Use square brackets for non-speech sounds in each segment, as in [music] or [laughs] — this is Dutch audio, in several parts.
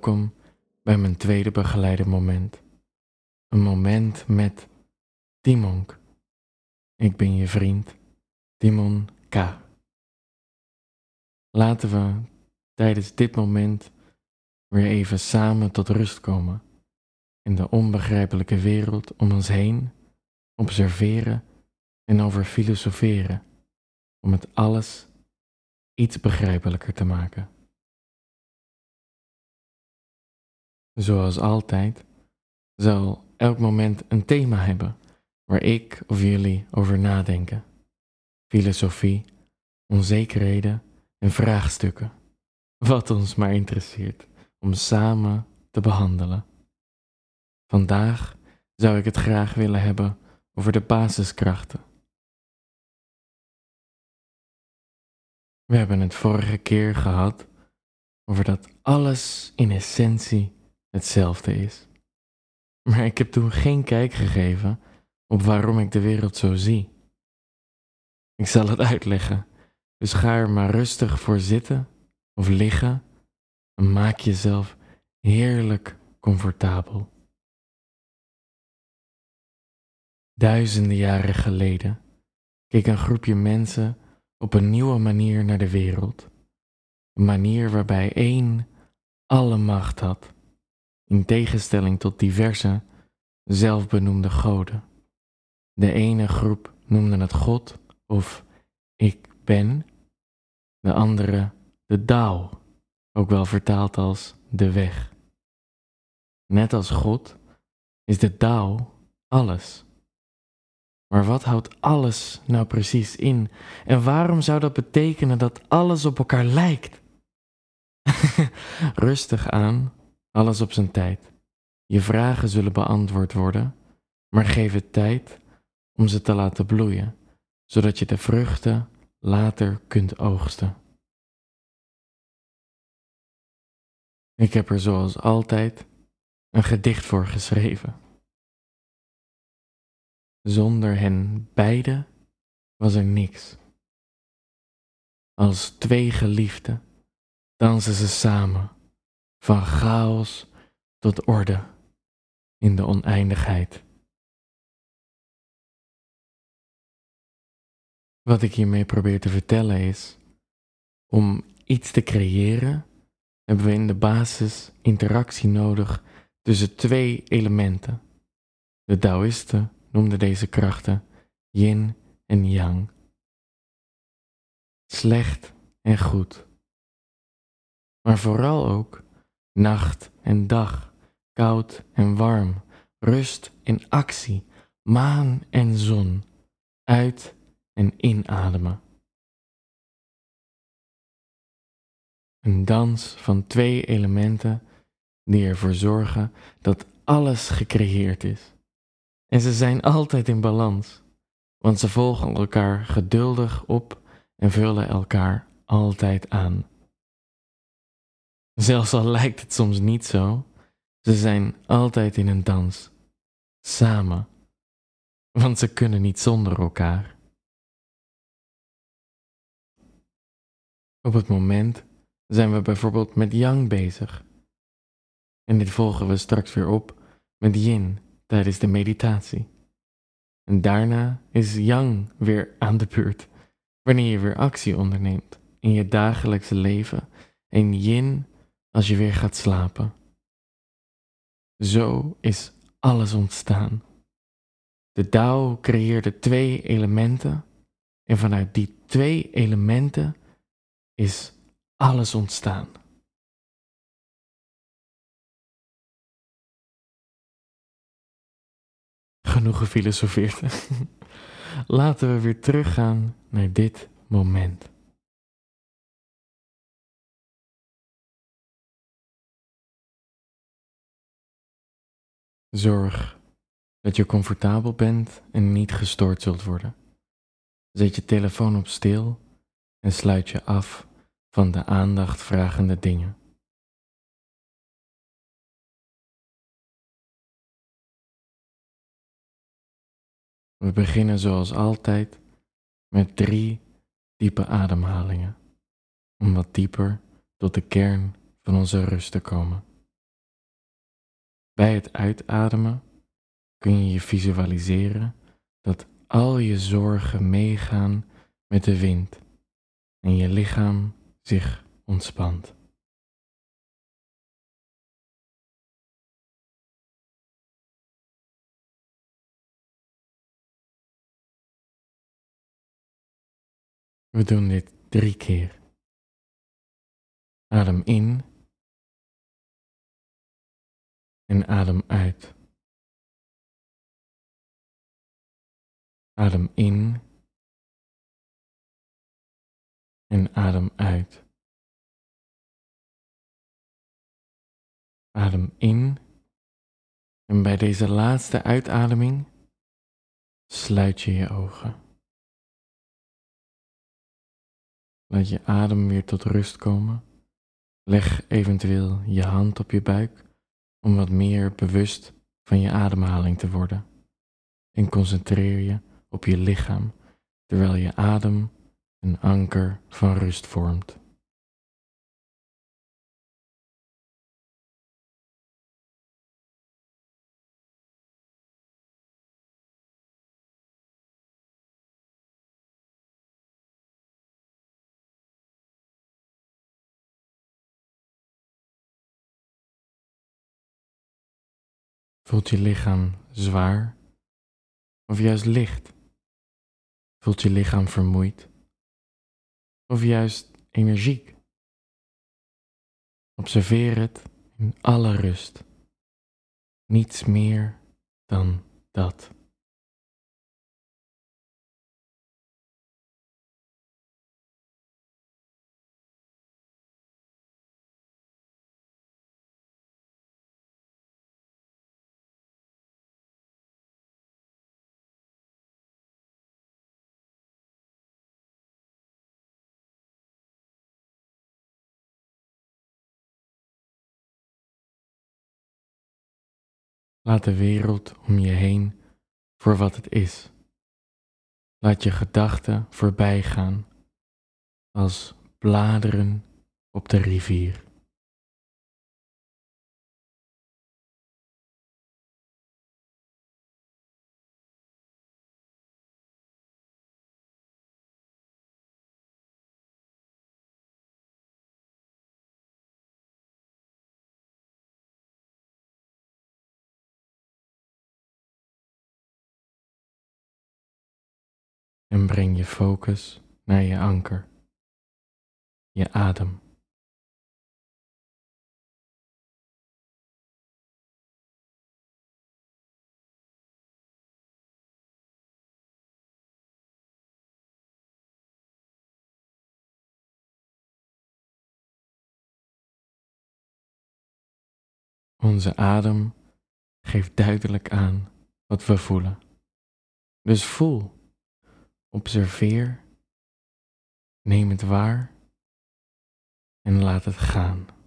Welkom bij mijn tweede begeleide moment. Een moment met Timonk. Ik ben je vriend, Timon K. Laten we tijdens dit moment weer even samen tot rust komen in de onbegrijpelijke wereld om ons heen, observeren en over filosoferen, om het alles iets begrijpelijker te maken. Zoals altijd zal elk moment een thema hebben waar ik of jullie over nadenken. Filosofie, onzekerheden en vraagstukken. Wat ons maar interesseert om samen te behandelen. Vandaag zou ik het graag willen hebben over de basiskrachten. We hebben het vorige keer gehad over dat alles in essentie hetzelfde is. Maar ik heb toen geen kijk gegeven op waarom ik de wereld zo zie. Ik zal het uitleggen, dus ga er maar rustig voor zitten of liggen en maak jezelf heerlijk comfortabel. Duizenden jaren geleden keek een groepje mensen op een nieuwe manier naar de wereld. Een manier waarbij één alle macht had in tegenstelling tot diverse zelfbenoemde goden. De ene groep noemde het God of ik ben, de andere de Dao, ook wel vertaald als de weg. Net als God is de Dao alles. Maar wat houdt alles nou precies in? En waarom zou dat betekenen dat alles op elkaar lijkt? [laughs] Rustig aan alles op zijn tijd. Je vragen zullen beantwoord worden, maar geef het tijd om ze te laten bloeien, zodat je de vruchten later kunt oogsten. Ik heb er zoals altijd een gedicht voor geschreven. Zonder hen beiden was er niks. Als twee geliefden dansen ze samen van chaos tot orde in de oneindigheid. Wat ik hiermee probeer te vertellen is, om iets te creëren hebben we in de basis interactie nodig tussen twee elementen. De Taoïsten noemden deze krachten yin en yang. Slecht en goed. Maar vooral ook nacht en dag, koud en warm, rust en actie, maan en zon, uit en inademen. Een dans van twee elementen die ervoor zorgen dat alles gecreëerd is. En ze zijn altijd in balans, want ze volgen elkaar geduldig op en vullen elkaar altijd aan. Zelfs al lijkt het soms niet zo, ze zijn altijd in een dans, samen, want ze kunnen niet zonder elkaar. Op het moment zijn we bijvoorbeeld met yang bezig. En dit volgen we straks weer op met yin tijdens de meditatie. En daarna is yang weer aan de beurt, wanneer je weer actie onderneemt in je dagelijkse leven en yin als je weer gaat slapen. Zo is alles ontstaan. De Tao creëerde twee elementen en vanuit die twee elementen is alles ontstaan. Genoeg gefilosofeerd. [laughs] Laten we weer teruggaan naar dit moment. Zorg dat je comfortabel bent en niet gestoord zult worden. Zet je telefoon op stil en sluit je af van de aandachtvragende dingen. We beginnen zoals altijd met drie diepe ademhalingen, om wat dieper tot de kern van onze rust te komen. Bij het uitademen kun je je visualiseren dat al je zorgen meegaan met de wind en je lichaam zich ontspant. We doen dit drie keer. Adem in en adem uit. Adem in en adem uit. Adem in en bij deze laatste uitademing sluit je je ogen. Laat je adem weer tot rust komen. Leg eventueel je hand op je buik om wat meer bewust van je ademhaling te worden. En concentreer je op je lichaam terwijl je adem een anker van rust vormt. Voelt je lichaam zwaar of juist licht? Voelt je lichaam vermoeid of juist energiek? Observeer het in alle rust. Niets meer dan dat. Laat de wereld om je heen voor wat het is. Laat je gedachten voorbij gaan als bladeren op de rivier. En breng je focus naar je anker, je adem. Onze adem geeft duidelijk aan wat we voelen. Dus voel Observeer, neem het waar en laat het gaan.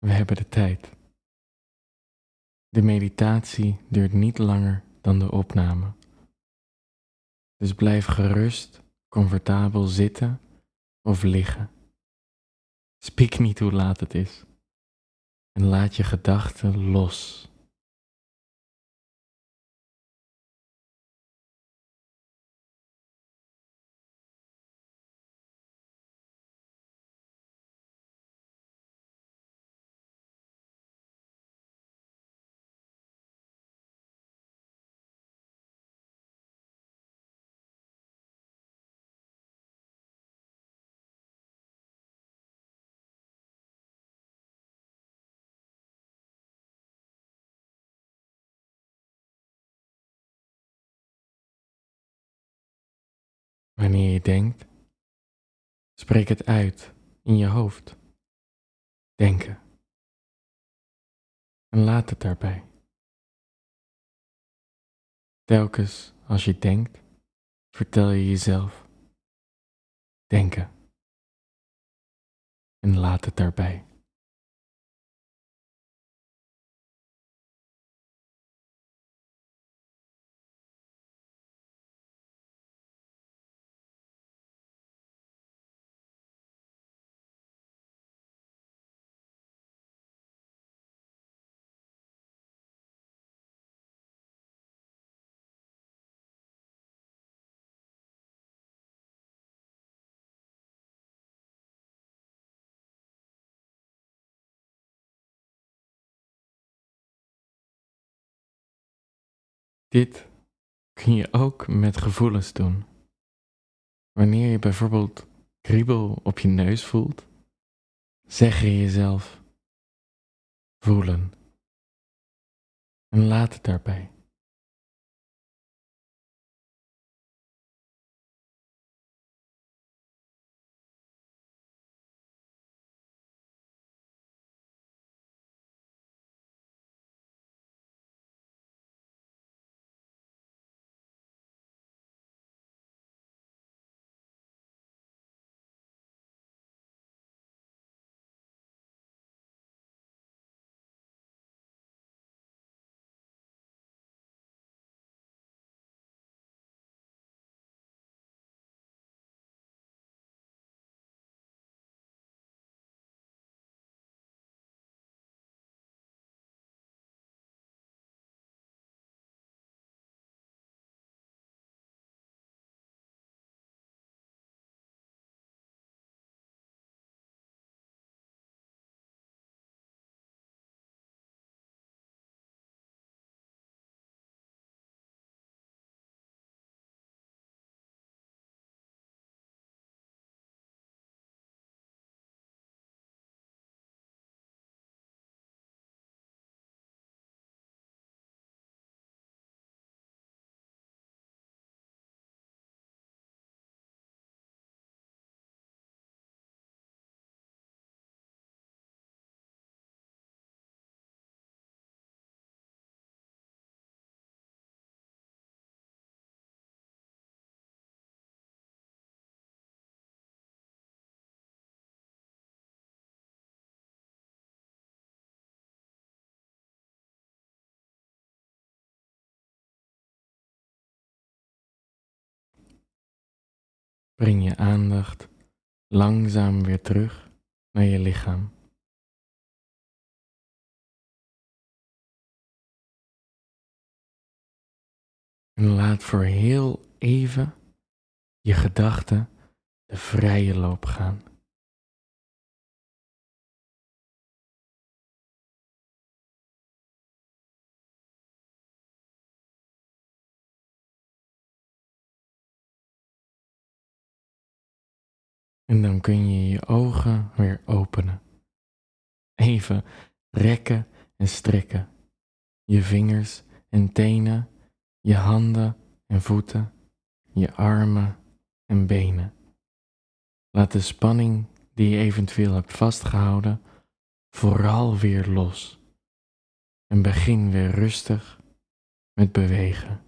We hebben de tijd. De meditatie duurt niet langer dan de opname. Dus blijf gerust, comfortabel zitten of liggen. Spiek niet hoe laat het is. En laat je gedachten los. Wanneer je denkt Spreek het uit in je hoofd. Denken. En laat het daarbij. Telkens als je denkt, vertel je jezelf. Denken. En laat het daarbij. Dit kun je ook met gevoelens doen. Wanneer je bijvoorbeeld kriebel op je neus voelt, zeg je jezelf voelen en laat het daarbij. Breng je aandacht langzaam weer terug naar je lichaam. En laat voor heel even je gedachten de vrije loop gaan. En dan kun je je ogen weer openen. Even rekken en strekken. Je vingers en tenen, je handen en voeten, je armen en benen. Laat de spanning die je eventueel hebt vastgehouden vooral weer los. En begin weer rustig met bewegen.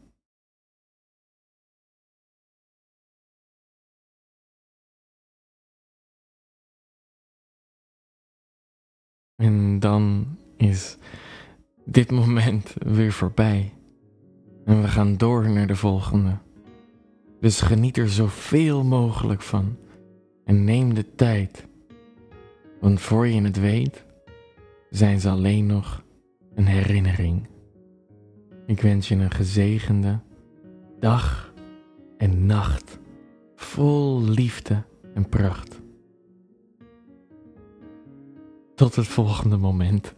En dan is dit moment weer voorbij. En we gaan door naar de volgende. Dus geniet er zoveel mogelijk van. En neem de tijd. Want voor je het weet, zijn ze alleen nog een herinnering. Ik wens je een gezegende dag en nacht vol liefde en pracht. Tot het volgende moment.